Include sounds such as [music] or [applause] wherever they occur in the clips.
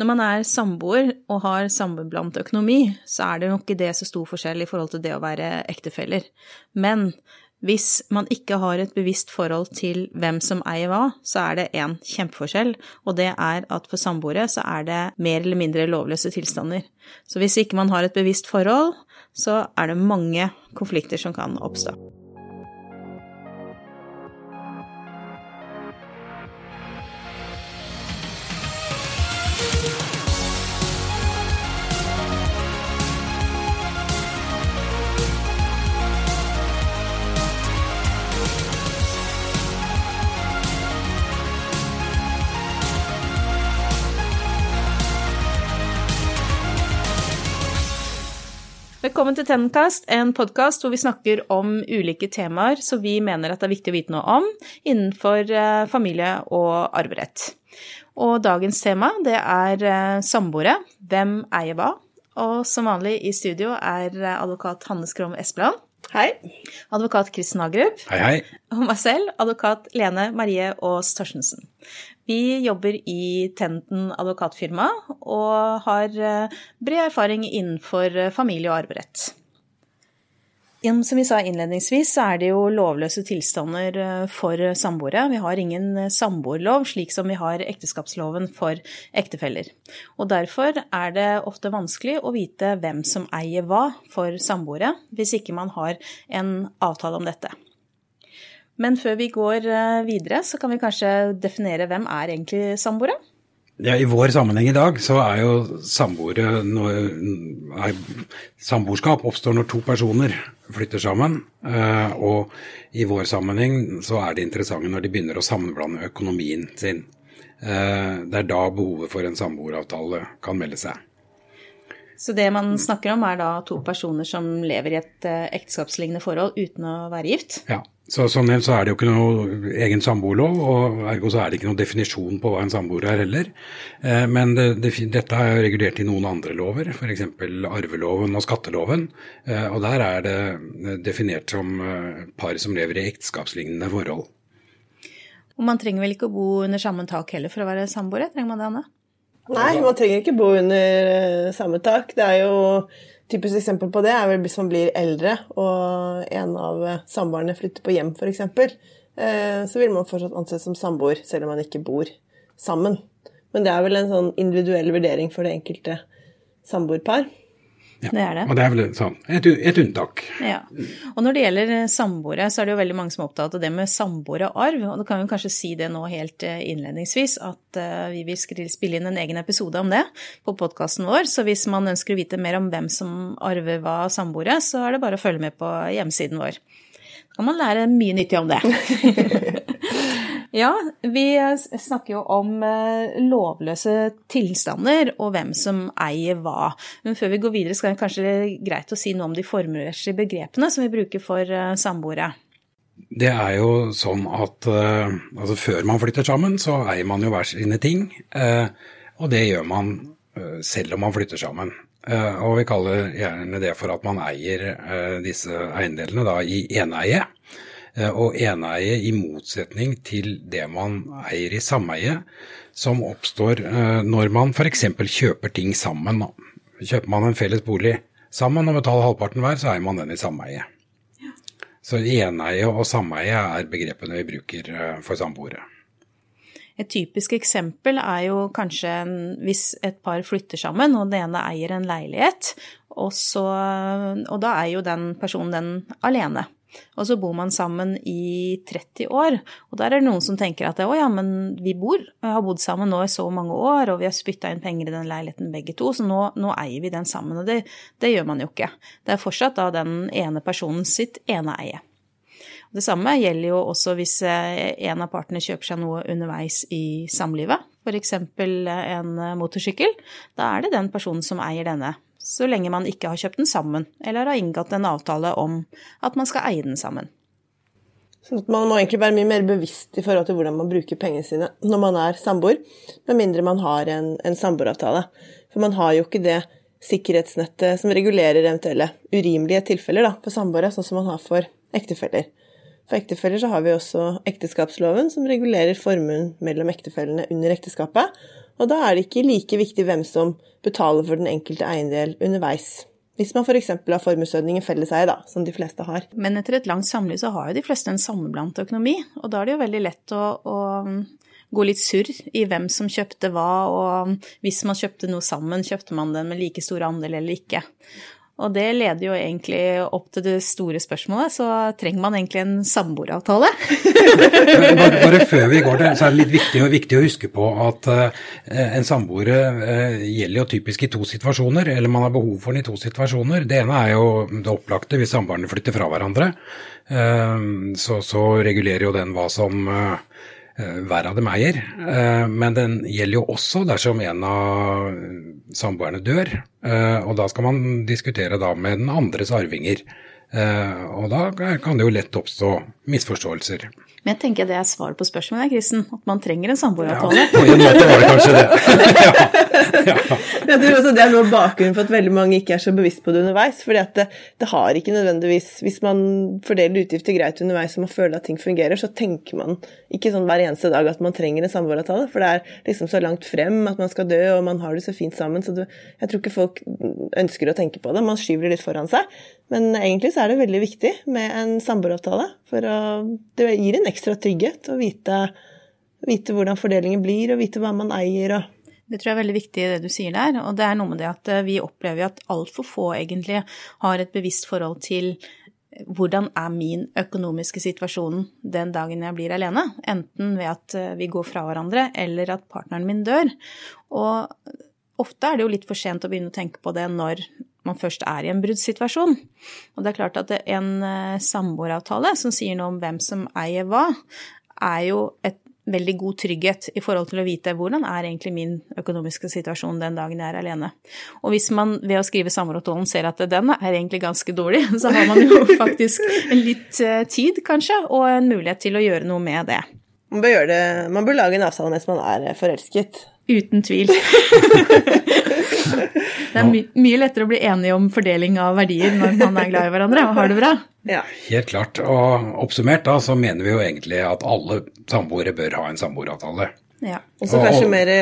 Når man er samboer og har sammenblandet økonomi, så er det nok ikke det så stor forskjell i forhold til det å være ektefeller. Men hvis man ikke har et bevisst forhold til hvem som eier hva, så er det én kjempeforskjell, og det er at for samboere så er det mer eller mindre lovløse tilstander. Så hvis ikke man har et bevisst forhold, så er det mange konflikter som kan oppstå. Velkommen til Tennenkast, en podkast hvor vi snakker om ulike temaer som vi mener at det er viktig å vite noe om innenfor eh, familie og arverett. Og dagens tema det er eh, samboere. Hvem eier hva? Og som vanlig i studio er eh, advokat Hanne Skrom Espeland. Hei. Advokat Kristen Hagerup. Hei, hei. Og meg selv, advokat Lene Marie Aas Torstensen. Vi jobber i Tenten advokatfirma og har eh, bred erfaring innenfor eh, familie- og arverett. Som vi sa innledningsvis, så er det jo lovløse tilstander eh, for samboere. Vi har ingen samboerlov, slik som vi har ekteskapsloven for ektefeller. Og derfor er det ofte vanskelig å vite hvem som eier hva for samboere, hvis ikke man har en avtale om dette. Men før vi går eh, videre, så kan vi kanskje definere hvem er egentlig samboere? Ja, I vår sammenheng i dag så er jo samboere Samboerskap oppstår når to personer flytter sammen. Eh, og i vår sammenheng så er det interessante når de begynner å sammenblande økonomien sin. Eh, det er da behovet for en samboeravtale kan melde seg. Så det man snakker om er da to personer som lever i et ekteskapslignende forhold uten å være gift? Ja. Så Som nevnt så er det jo ikke noe egen samboerlov, og ergo så er det ikke noen definisjon på hva en samboer er heller. Eh, men det, det, dette er regulert i noen andre lover, f.eks. arveloven og skatteloven. Eh, og der er det definert som eh, par som lever i ekteskapslignende forhold. Og man trenger vel ikke å bo under samme tak heller for å være samboere, trenger man det, Anne? Nei, man trenger ikke bo under samme tak. Det er jo Typisk eksempel på det er vel hvis man blir eldre og en av samboerne flytter på hjem f.eks. Eh, så vil man fortsatt anses som samboer selv om man ikke bor sammen. Men det er vel en sånn individuell vurdering for det enkelte samboerpar. Ja, det er det. Og det er vel sånn, et, et, unntak. Ja. Og når det gjelder eh, samboere, så er det jo veldig mange som er opptatt av det med samboere Og da kan vi kanskje si det nå helt eh, innledningsvis, at eh, vi vil spille inn en egen episode om det på podkasten vår. Så hvis man ønsker å vite mer om hvem som arver hva av samboere, så er det bare å følge med på hjemmesiden vår. Da kan man lære mye nyttig om det. [laughs] Ja, vi snakker jo om eh, lovløse tilstander og hvem som eier hva. Men før vi går videre, skal det kanskje greit å si noe om de formrettslige begrepene som vi bruker for eh, samboere. Det er jo sånn at uh, altså før man flytter sammen, så eier man jo hver sine ting. Og det gjør man selv om man flytter sammen. og vi kaller gjerne det for at man eier disse eiendelene da i eneie. Eh, og eneie i motsetning til det man eier i sameie, som oppstår eh, når man f.eks. kjøper ting sammen. Kjøper man en felles bolig sammen og betaler halvparten hver, så eier man den i sameie. Ja. Så eneie og sameie er begrepene vi bruker eh, for samboere. Et typisk eksempel er jo kanskje hvis et par flytter sammen, og den ene eier en leilighet, og, så, og da er jo den personen den alene. Og så bor man sammen i 30 år. Og der er det noen som tenker at å ja, men vi bor, vi har bodd sammen nå i så mange år, og vi har spytta inn penger i den leiligheten begge to, så nå, nå eier vi den sammen. Og det, det, gjør man jo ikke. Det er fortsatt da den ene personen sitt ene eie. Det samme gjelder jo også hvis eh, en av partene kjøper seg noe underveis i samlivet, f.eks. en motorsykkel. Da er det den personen som eier denne så lenge man ikke har kjøpt den sammen, eller har inngått en avtale om at man skal eie den sammen. Så man må egentlig være mye mer bevisst i forhold til hvordan man bruker pengene sine når man er samboer, med mindre man har en, en samboeravtale. For man har jo ikke det sikkerhetsnettet som regulerer eventuelle urimelige tilfeller da, for samboere, sånn som man har for ektefeller. For ektefeller så har vi også ekteskapsloven, som regulerer formuen mellom ektefellene under ekteskapet, Og da er det ikke like viktig hvem som betaler for den enkelte eiendel underveis. Hvis man f.eks. For har formuesordningen felleseie, da, som de fleste har. Men etter et langt samliv så har jo de fleste en sammenblandet økonomi, og da er det jo veldig lett å, å gå litt surr i hvem som kjøpte hva, og hvis man kjøpte noe sammen, kjøpte man den med like stor andel eller ikke. Og det leder jo egentlig opp til det store spørsmålet, så trenger man egentlig en samboeravtale? bare, bare, før vi går der, så er det litt viktig, viktig å huske på at uh, en samboer uh, gjelder jo typisk i to situasjoner, eller man har behov for den i to situasjoner. Det ene er jo det opplagte hvis samboerne flytter fra hverandre. Uh, så, så, regulerer jo den hva som Eh, hver av dem eier. Eh, men den gjelder jo også dersom en av samboerne dør. Eh, og da skal man diskutere da med den andres arvinger. Og da kan det jo lett oppstå misforståelser. Men jeg tenker det er svaret på spørsmålet, Kristen. At man trenger en samboeravtale. Ja, på en måte var det kanskje det. ja. [laughs] ja. Jeg tror også det er noe bakgrunnen for at veldig mange ikke er så bevisst på det underveis. fordi at det, det, har ikke nødvendigvis Hvis man fordeler utgifter greit underveis og man føler at ting fungerer, så tenker man ikke sånn hver eneste dag at man trenger en samboeravtale. For det er liksom så langt frem at man skal dø, og man har det så fint sammen. Så du, jeg tror ikke folk ønsker å tenke på det. Man skyver det litt foran seg. Men egentlig så er det veldig viktig med en samboeravtale. For å, det gir en ekstra trygghet å vite, vite, hvordan fordelingen blir, og vite hva man eier. og det tror jeg er veldig viktig det du sier der. Og det er noe med det at eh, vi opplever at altfor få egentlig har et bevisst forhold til hvordan er min økonomiske situasjon den dagen jeg blir alene? Enten ved at eh, vi går fra hverandre, eller at partneren min dør. Og ofte er det jo litt for sent å begynne å tenke på det når man først er i en bruddsituasjon. Og det er klart at en eh, samboeravtale som sier noe om hvem som eier hva, er jo et veldig god trygghet i forhold til å vite hvordan er egentlig min økonomiske situasjon den dagen jeg er alene. Og hvis man ved å skrive samboeravtalen ser at den er egentlig ganske dårlig, [laughs] så har man jo [laughs] faktisk litt eh, tid, kanskje, og en mulighet til å gjøre noe med det. Man bør, det, man bør lage en avtale mens man er forelsket. Uten tvil. [laughs] Det er my mye lettere å bli enige om fordeling av verdier når man er glad i hverandre og har det bra. Ja. Helt klart. Og oppsummert da, så mener vi jo egentlig at alle samboere bør ha en samboeravtale. Ja. Og så kanskje mer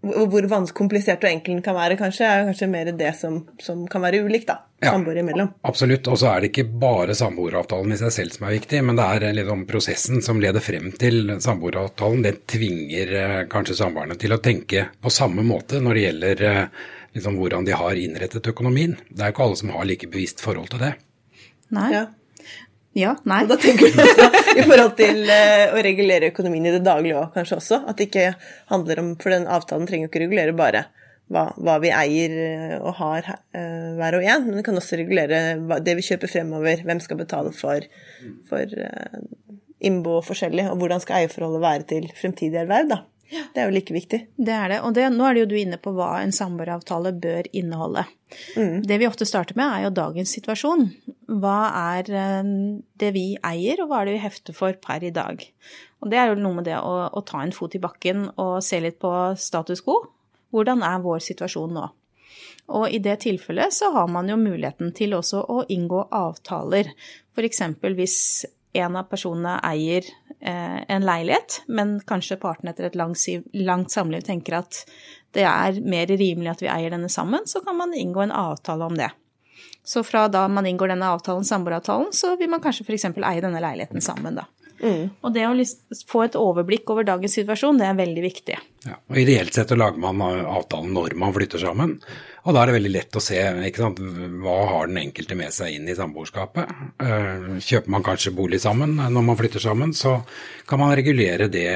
hvor komplisert og enkel den kan være, kanskje, er kanskje mer det som, som kan være ulikt, da. Ja, samboere imellom. Absolutt. Og så er det ikke bare samboeravtalen i seg selv som er viktig, men det er liksom prosessen som leder frem til samboeravtalen. Den tvinger eh, kanskje samboerne til å tenke på samme måte når det gjelder eh, liksom, hvordan de har innrettet økonomien. Det er ikke alle som har like bevisst forhold til det. Nei. Ja. Ja, nei. Og da tenker du også i forhold til uh, å regulere økonomien i det daglige òg, kanskje også. At det ikke handler om For den avtalen trenger jo ikke regulere bare hva, hva, vi eier eh, og har uh, hver og en, men det kan også regulere det vi kjøper fremover. Hvem skal betale for, for uh, innbo og forskjellig, og hvordan skal eierforholdet være til fremtidig erverv, da. Ja. Det er jo like viktig. Det er det. Og det, nå er det jo du inne på hva en samboeravtale bør inneholde. Mm. Det vi ofte starter med, er jo dagens situasjon. Hva er eh, det vi eier, og hva er det vi hefter for per i dag? Og det er jo noe med det å, å ta en fot i bakken og se litt på status quo. Hvordan er vår situasjon nå? Og i det tilfellet så har man jo muligheten til også å inngå avtaler. F.eks. hvis en av personene eier en leilighet, men kanskje parten etter et langt, langt samliv tenker at det er mer rimelig at vi eier denne sammen, så kan man inngå en avtale om det. Så fra da man inngår denne avtalen, samboeravtalen, så vil man kanskje f.eks. eie denne leiligheten sammen, da. Mm. Og det å få et overblikk over dagens situasjon, det er veldig viktig. Ja, og Ideelt sett så lager man avtalen når man flytter sammen. Og da er det veldig lett å se hva har den enkelte med seg inn i samboerskapet. Eh, kjøper man kanskje bolig sammen når man flytter sammen, så kan man regulere det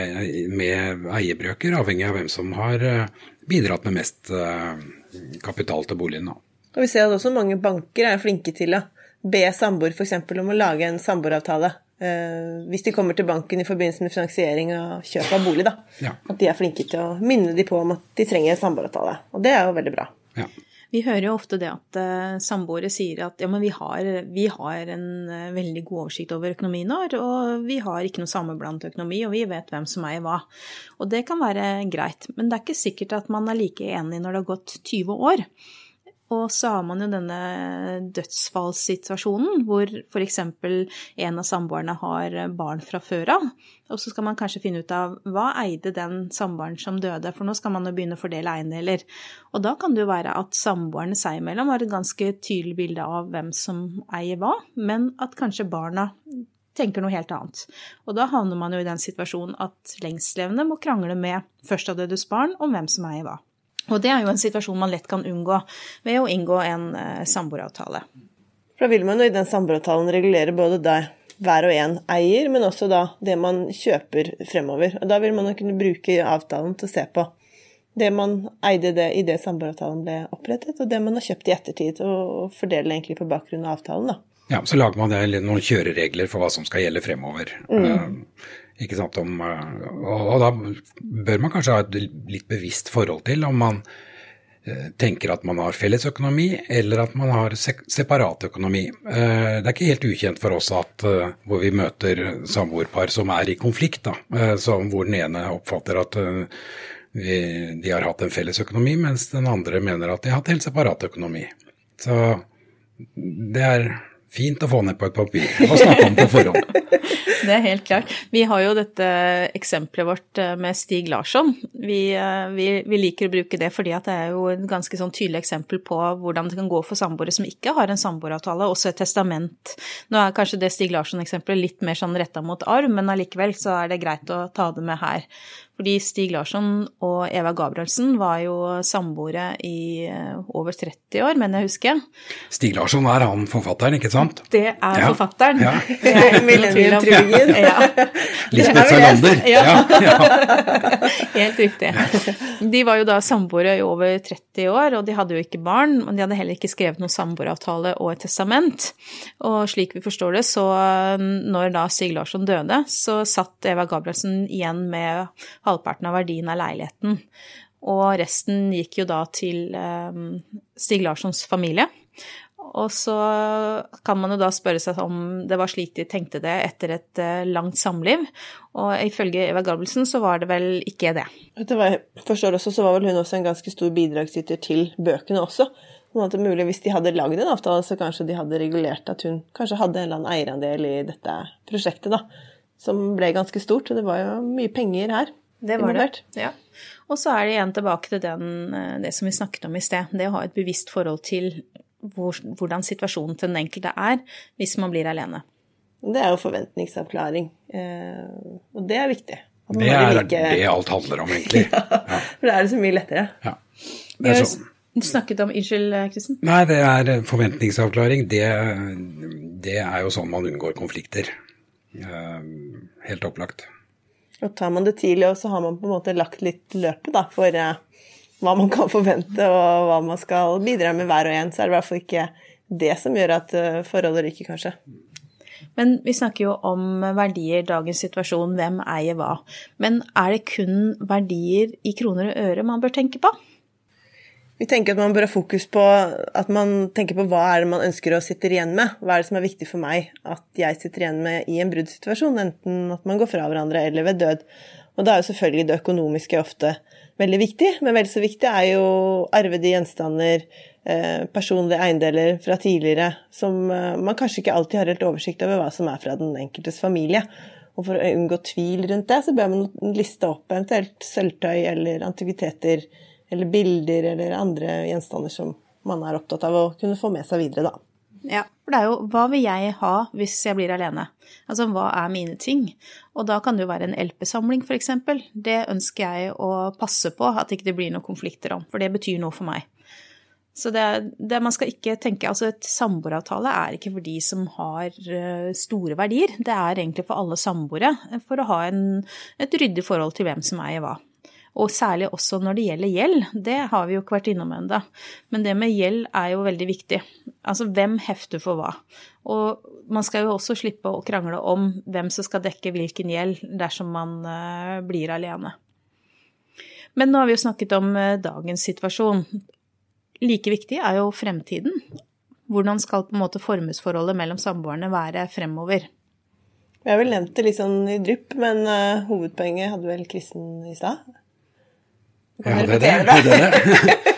med eierbrøker, avhengig av hvem som har eh, bidratt med mest eh, kapital til boligen. Og vi ser at også mange banker er flinke til å be samboer f.eks. om å lage en samboeravtale. Uh, hvis de kommer til banken i forbindelse med finansiering av kjøp av bolig, da. Ja. At de er flinke til å minne de på om at de trenger en samboeravtale. Og det er jo veldig bra. Ja. Vi hører jo ofte det at uh, samboere sier at ja, men vi har, vi har en uh, veldig god oversikt over økonomien vår, og vi har ikke noe sammenblandet økonomi, og vi vet hvem som eier hva. Og det kan være greit, men det er ikke sikkert at man er like enig når det har gått 20 år. Og så har man jo denne dødsfallssituasjonen hvor f.eks. en av samboerne har barn fra før av. Og så skal man kanskje finne ut av hva eide den samboeren som døde, for nå skal man jo begynne å fordele eiendeler. Og da kan det jo være at samboerne seg imellom har et ganske tydelig bilde av hvem som eier hva, men at kanskje barna tenker noe helt annet. Og da havner man jo i den situasjonen at lengstlevende må krangle med førstadødes barn om hvem som eier hva. Og det er jo en situasjon man lett kan unngå ved å inngå en eh, samboeravtale. For da vil man jo i den samboeravtalen regulere både deg hver og en eier, men også da det man kjøper fremover. Og da vil man jo kunne bruke avtalen til å se på det man eide det i det samboeravtalen ble opprettet, og det man har kjøpt i ettertid, og fordele egentlig på bakgrunn av avtalen, da. Ja, så lager man noen kjøreregler for hva som skal gjelde fremover. Mm. Ikke sant, om, uh, og, og, da bør man kanskje ha et litt bevisst forhold til om man uh, tenker at man har felles økonomi, eller at man har se separat økonomi. Det er ikke helt ukjent for oss at hvor vi møter samboerpar som er i konflikt, da, hvor den ene oppfatter at vi, de har hatt en felles økonomi, mens den andre mener at de har hatt helt separat økonomi. Så det er Fint å få ned på et papir og snakke om på forhånd. [laughs] Det er helt klart. Vi har jo dette eksempelet vårt eh, med Stig Larsson. Vi, eh, vi, vi liker å bruke det fordi det er jo et ganske sånn tydelig eksempel på hvordan det kan gå for samboere som ikke har en samboeravtale, også et testament. Nå er kanskje det Stig Larsson-eksempelet litt mer sånn retta mot arv, men allikevel så er det greit å ta det med her. Fordi Stig Larsson og Eva Gabrielsen var jo samboere i eh, over 30 år, mener jeg husker. Stig Larsson er han forfatteren, ikke sant? Det er ja. forfatteren. Ja. [laughs] Millennium-trilogien. Ja. [laughs] Lisbeth Salander. Ja. [laughs] Helt riktig. De var jo da samboere i over 30 år, og de hadde jo ikke barn. Men de hadde heller ikke skrevet noen samboeravtale og et testament. Og slik vi forstår det, så når da Stig Larsson døde, så satt Eva Gabrielsen igjen med halvparten av verdien av leiligheten. Og resten gikk jo da til ehm, Stig Larssons familie. Og så kan man jo da spørre seg om det var slik de tenkte det etter et eh, langt samliv. Og ifølge Eva Gabelsen så var det vel ikke det. Etter hva jeg forstår også, så var vel hun også en ganske stor bidragsyter til bøkene også. Sånn at det er mulig Hvis de hadde lagd en avtale, så kanskje de hadde regulert at hun kanskje hadde en eller annen eierandel i dette prosjektet, da. Som ble ganske stort, og det var jo mye penger her. Det var det. Ja. Og så er det igjen tilbake til den, eh, det som vi snakket om i sted. Det å ha et bevisst forhold til hvor, hvordan situasjonen til den enkelte er hvis man blir alene. Det er jo forventningsavklaring, eh, og det er viktig. Det er like... det alt handler om, egentlig. [laughs] ja, For da er det så mye lettere. Ja. Det er sånn. Snakket om Unnskyld, Kristen? Nei, det er forventningsavklaring. Det, det er jo sånn man unngår konflikter. Eh, helt opplagt. Og tar man det tidlig, så har man på en måte lagt litt løpet da, for hva man kan forvente og hva man skal bidra med hver og en, så er det i hvert fall ikke det som gjør at uh, forholdet ryker, kanskje. Men vi snakker jo om verdier, dagens situasjon, hvem eier hva. Men er det kun verdier i kroner og øre man bør tenke på? Vi tenker at man bør ha fokus på at man tenker på hva er det man ønsker å sitte igjen med. Hva er det som er viktig for meg at jeg sitter igjen med i en bruddsituasjon, enten at man går fra hverandre eller ved død. Og da er jo selvfølgelig det økonomiske ofte veldig viktig, men vel så viktig er jo arvede gjenstander, eh, personlige eiendeler fra tidligere, som eh, man kanskje ikke alltid har helt oversikt over hva som er fra den enkeltes familie. Og for å unngå tvil rundt det, så bør man liste opp eventuelt sølvtøy eller antikviteter eller bilder eller andre gjenstander som man er opptatt av å kunne få med seg videre, da. Ja, for det er jo hva vil jeg ha hvis jeg blir alene? Altså hva er mine ting? Og da kan det jo være en LP-samling, eksempel. Det ønsker jeg å passe på at ikke det blir noen konflikter om, for det betyr noe for meg. Så det, det man skal ikke tenke Altså et samboeravtale er ikke for de som har eh, store verdier. Det er egentlig for alle samboere, for å ha en, et ryddig forhold til hvem som eier hva. Og særlig også når det gjelder gjeld. Det har vi jo ikke vært innom ennå. Men det med gjeld er jo veldig viktig. Altså hvem hefter for hva? Og man skal jo også slippe å krangle om hvem som skal dekke hvilken gjeld dersom man uh, blir alene. Men nå har vi jo snakket om uh, dagens situasjon. Like viktig er jo fremtiden. Hvordan skal på en måte formuesforholdet mellom samboerne være fremover? Vi har vel nevnt det litt sånn i drypp, men uh, hovedpoenget hadde vel Kristen i stad? Ja, det er det. det, er det.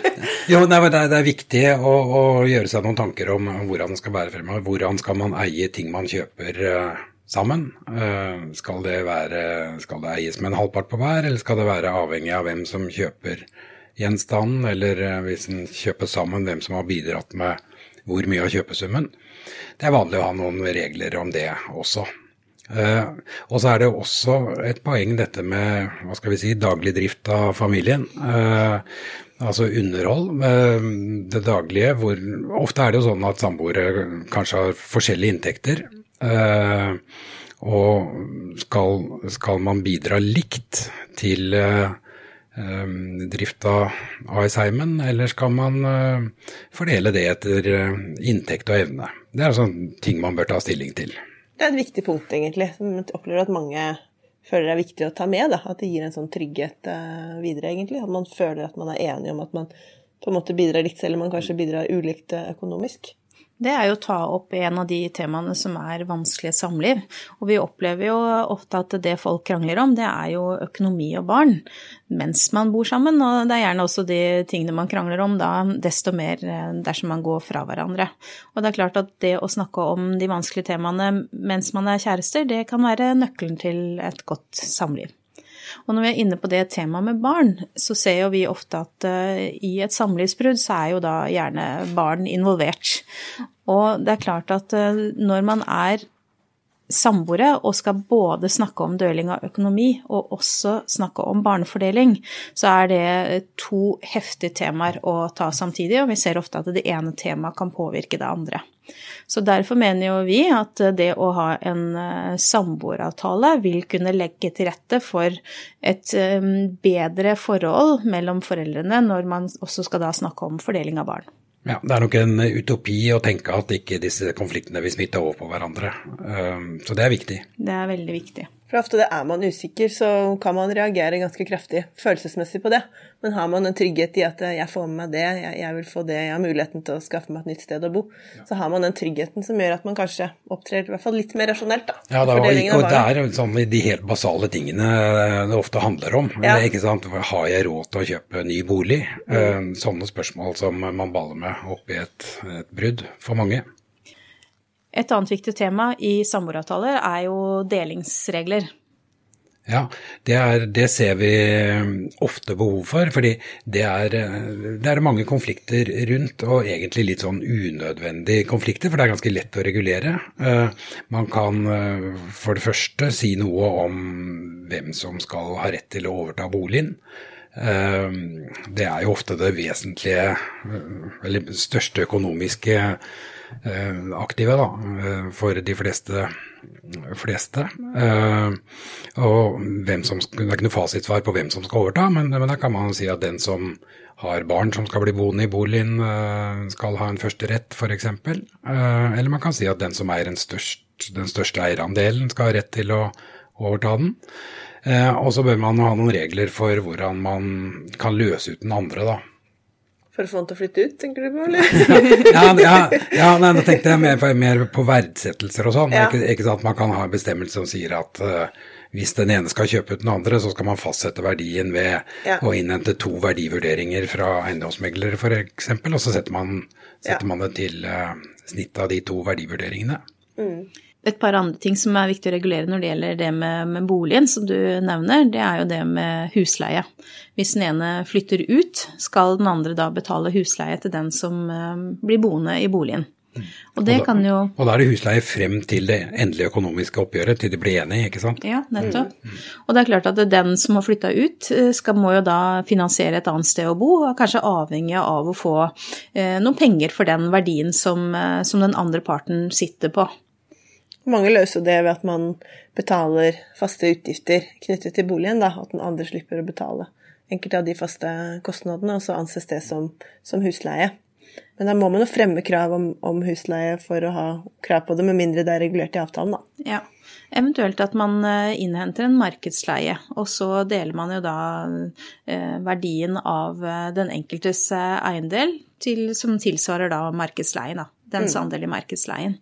Jo, nei, det, er, det, er, viktig å, å, gjøre seg noen tanker om hvordan det skal bære fremover. Hvordan skal man eie ting man kjøper uh, sammen? Uh, skal, det være, skal det eies med en halvpart på hver, eller skal det være avhengig av hvem som kjøper gjenstanden, eller uh, hvis en kjøper sammen, hvem som har bidratt med hvor mye av kjøpesummen? Det er vanlig å ha noen regler om det også. Uh, og så er det også et poeng dette med hva skal vi si, daglig drift av familien. Uh, altså underhold uh, det daglige. hvor Ofte er det jo sånn at samboere kanskje har forskjellige inntekter. og skal, skal, man bidra likt til drift av AS-heimen, eller skal man fordele det etter inntekt og evne? Det er sånne ting man bør ta stilling til. Det er et viktig punkt, egentlig, som jeg opplever at mange føler det er viktig å ta med. Da. At det gir en sånn trygghet uh, videre, egentlig. At man føler at man er enig om at man på en måte bidrar likt, selv om man kanskje bidrar ulikt uh, økonomisk det er jo å ta opp en av de temaene som er vanskelig samliv. Og vi opplever jo ofte at det folk krangler om, det er jo økonomi og barn mens man bor sammen. Og det er gjerne også de tingene man krangler om da, desto mer eh, dersom man går fra hverandre. Og det er klart at det å snakke om de vanskelige temaene mens man er kjærester, det kan være nøkkelen til et godt samliv. Og når vi er inne på det temaet med barn, så ser jo vi ofte at uh, i et samlivsbrudd så er jo da gjerne barn involvert. Og det er klart at uh, når man er samboere og skal både snakke om døling av økonomi og også snakke om barnefordeling, så er det to heftige temaer å ta samtidig, og vi ser ofte at det ene temaet kan påvirke det andre. Så derfor mener jo vi at det å ha en eh, samboeravtale vil kunne legge til rette for et eh, bedre forhold mellom foreldrene når man også skal da snakke om fordeling av barn. Ja, Det er nok en utopi å tenke at ikke disse konfliktene vil smitte over på hverandre. Ehm, så det er viktig. Det er veldig viktig. For ofte det er man usikker, så kan man reagere ganske kraftig følelsesmessig på det. Men har man en trygghet i at jeg får med meg det, jeg, vil få det, jeg har muligheten til å skaffe meg et nytt sted å bo, så har man den tryggheten som gjør at man kanskje opptrer i hvert fall litt mer rasjonelt. da. Ja, det, var, og det er sånn de helt basale tingene det ofte handler om. Ja. ikke sant? Har jeg råd til å kjøpe ny bolig? Mm. Sånne spørsmål som man baller med oppi et, et brudd for mange. Et annet viktig tema i samboeravtaler er jo delingsregler. Ja, det, er, det, ser vi ofte behov for, fordi det er, det er, mange konflikter rundt, og egentlig litt sånn unødvendige konflikter, for det er ganske lett å regulere. Eh, man kan eh, for det første si noe om hvem som skal ha rett til å overta boligen. Eh, det er jo ofte det vesentlige, eller største økonomiske Eh, aktive da, eh, for de fleste. fleste. Eh, og hvem som, Det er ikke noe fasitsvar på hvem som skal overta, men, men da kan man si at den som har barn som skal bli boende i boligen, skal ha en første rett, f.eks. Eller man kan si at den som eier den største, den største eierandelen, skal ha rett til å overta den. Og så bør man ha noen regler for hvordan man kan løse ut den andre, da. For å få han til å flytte ut, tenker du på, [laughs] eller? ja, ja, ja nei, da tenkte jeg mer, mer på verdsettelser og sånn. Ja. Ikke, ikke sant, Man kan ha en bestemmelse som sier at uh, hvis den ene skal kjøpe ut den andre, så skal man fastsette verdien ved ja. å innhente to verdivurderinger fra eiendomsmeglere f.eks., og så setter man, setter man det til uh, snittet av de to verdivurderingene. Mm. Et par andre ting som er viktig å regulere når det gjelder det med, med, boligen, som du nevner, det er jo det med husleie. Hvis den ene flytter ut, skal den andre da betale husleie til den som uh, blir boende i boligen. Og det kan jo Og da er det husleie frem til det endelige økonomiske oppgjøret, til de blir enige, ikke sant? Ja, nettopp. Mm. Og det er klart at den som har flytta ut, eh, skal, må jo da finansiere et annet sted å bo, og er kanskje avhengig av å få eh, noen penger for den verdien som, eh, som den andre parten sitter på. Mange løser det ved at man betaler faste utgifter knyttet til boligen, da, at den andre slipper å betale enkelte av de faste kostnadene, og så anses det som, som husleie. Men da må man jo fremme krav om, om, husleie for å ha krav på det, med mindre det er regulert i avtalen, da. Ja. Eventuelt at man eh, innhenter en markedsleie, og så deler man jo da eh, verdien av eh, den enkeltes eiendel til, som tilsvarer da markedsleien, da. Dens mm. andel i markedsleien.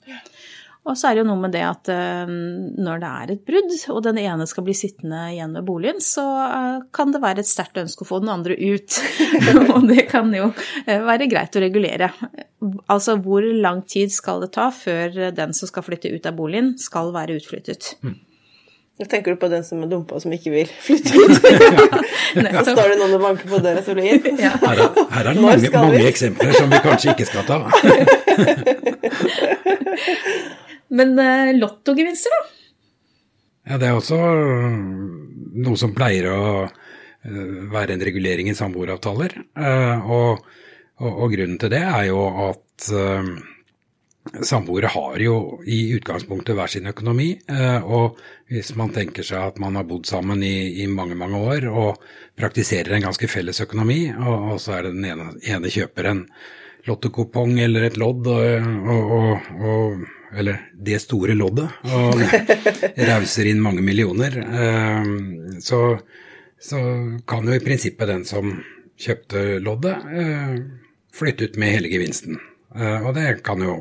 Og så er det jo noe med det at eh, når det er et brudd, og den ene skal bli sittende igjen med boligen, så eh, kan det være et sterkt ønske å få den andre ut. [laughs] og det kan jo eh, være greit å regulere. Altså hvor lang tid skal det ta før den som skal flytte ut av boligen, skal være utflyttet. Nå tenker du på den som er dumpa og som ikke vil flytte ut. [laughs] så står det noen og banker på døra som blir inn. Her, er- her er det mange, mange eksempler som vi kanskje ikke skal ta. [laughs] Men eh, lottogevinster, da? Ja, det er også øh, noe som pleier å øh, være en regulering i samboeravtaler. Eh, Og, og, og grunnen til det er jo at øh, samboere har jo i utgangspunktet hver sin økonomi. eh, Og hvis man tenker seg at man har bodd sammen i, i mange, mange år og praktiserer en ganske felles økonomi, og, og så er det den ene, ene kjøper en lottokupong eller et lodd, og, og, og, eller det store loddet, og [laughs] rauser inn mange millioner, eh, så, så kan jo i prinsippet den som kjøpte loddet, eh, flytte ut med hele gevinsten. Eh, og det kan jo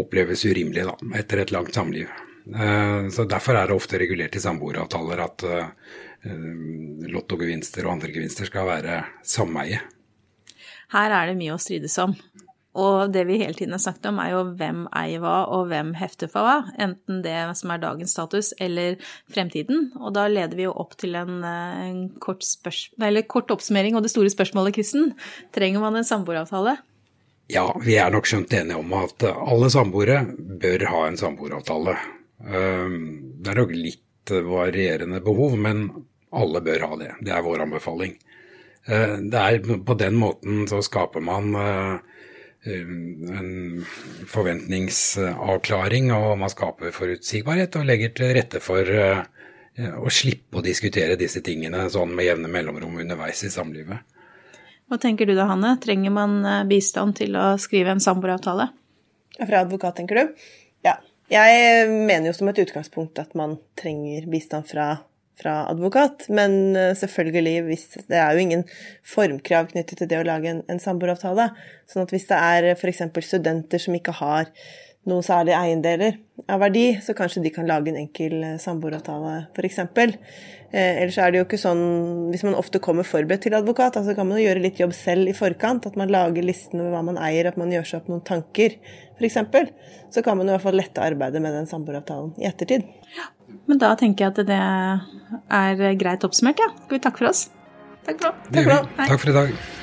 oppleves urimelig da, etter et langt samliv. Eh, Så Derfor er det ofte regulert i samboeravtaler at eh, lottogevinster og andre gevinster skal være sameie. Her er det mye å strides om. Og det vi hele tiden har snakket om, er jo hvem eier hva, og hvem hefter for hva. Enten det som er dagens status, eller fremtiden. Og da leder vi jo opp til en, eh, en kort, kort oppsummering og det store spørsmålet, Kristen. Trenger man en samboeravtale? Ja, vi er nok skjønt enige om at alle samboere bør ha en samboeravtale. Eh, Det er nok litt varierende behov, men alle bør ha det. Det er vår anbefaling. Eh, Det er På den måten så skaper man eh, en forventningsavklaring, og man skaper forutsigbarhet og legger til rette for eh, å slippe å diskutere disse tingene sånn med jevne mellomrom underveis i samlivet. Hva tenker du da, Hanne? Trenger man eh, bistand til å skrive en samboeravtale? Fra advokat, tenker du? Ja. Jeg mener jo som et utgangspunkt at man trenger bistand fra, fra advokat, men eh, selvfølgelig hvis Det er jo ingen formkrav knyttet til det å lage en, en samboeravtale. Sånn at hvis det er f.eks. studenter som ikke har noen særlige eiendeler av verdi, så kanskje de kan lage en enkel eh, samboeravtale, f.eks. Eh, ellers er det jo ikke sånn Hvis man ofte kommer forberedt til advokat, altså kan man jo gjøre litt jobb selv i forkant. At man lager listen over hva man eier, at man gjør seg opp noen tanker, f.eks. Så kan man i hvert fall lette arbeidet med den samboeravtalen i ettertid. Men da tenker jeg at det er greit oppsummert, ja. Skal vi takke for oss? Takk for. Hei. Takk for i dag.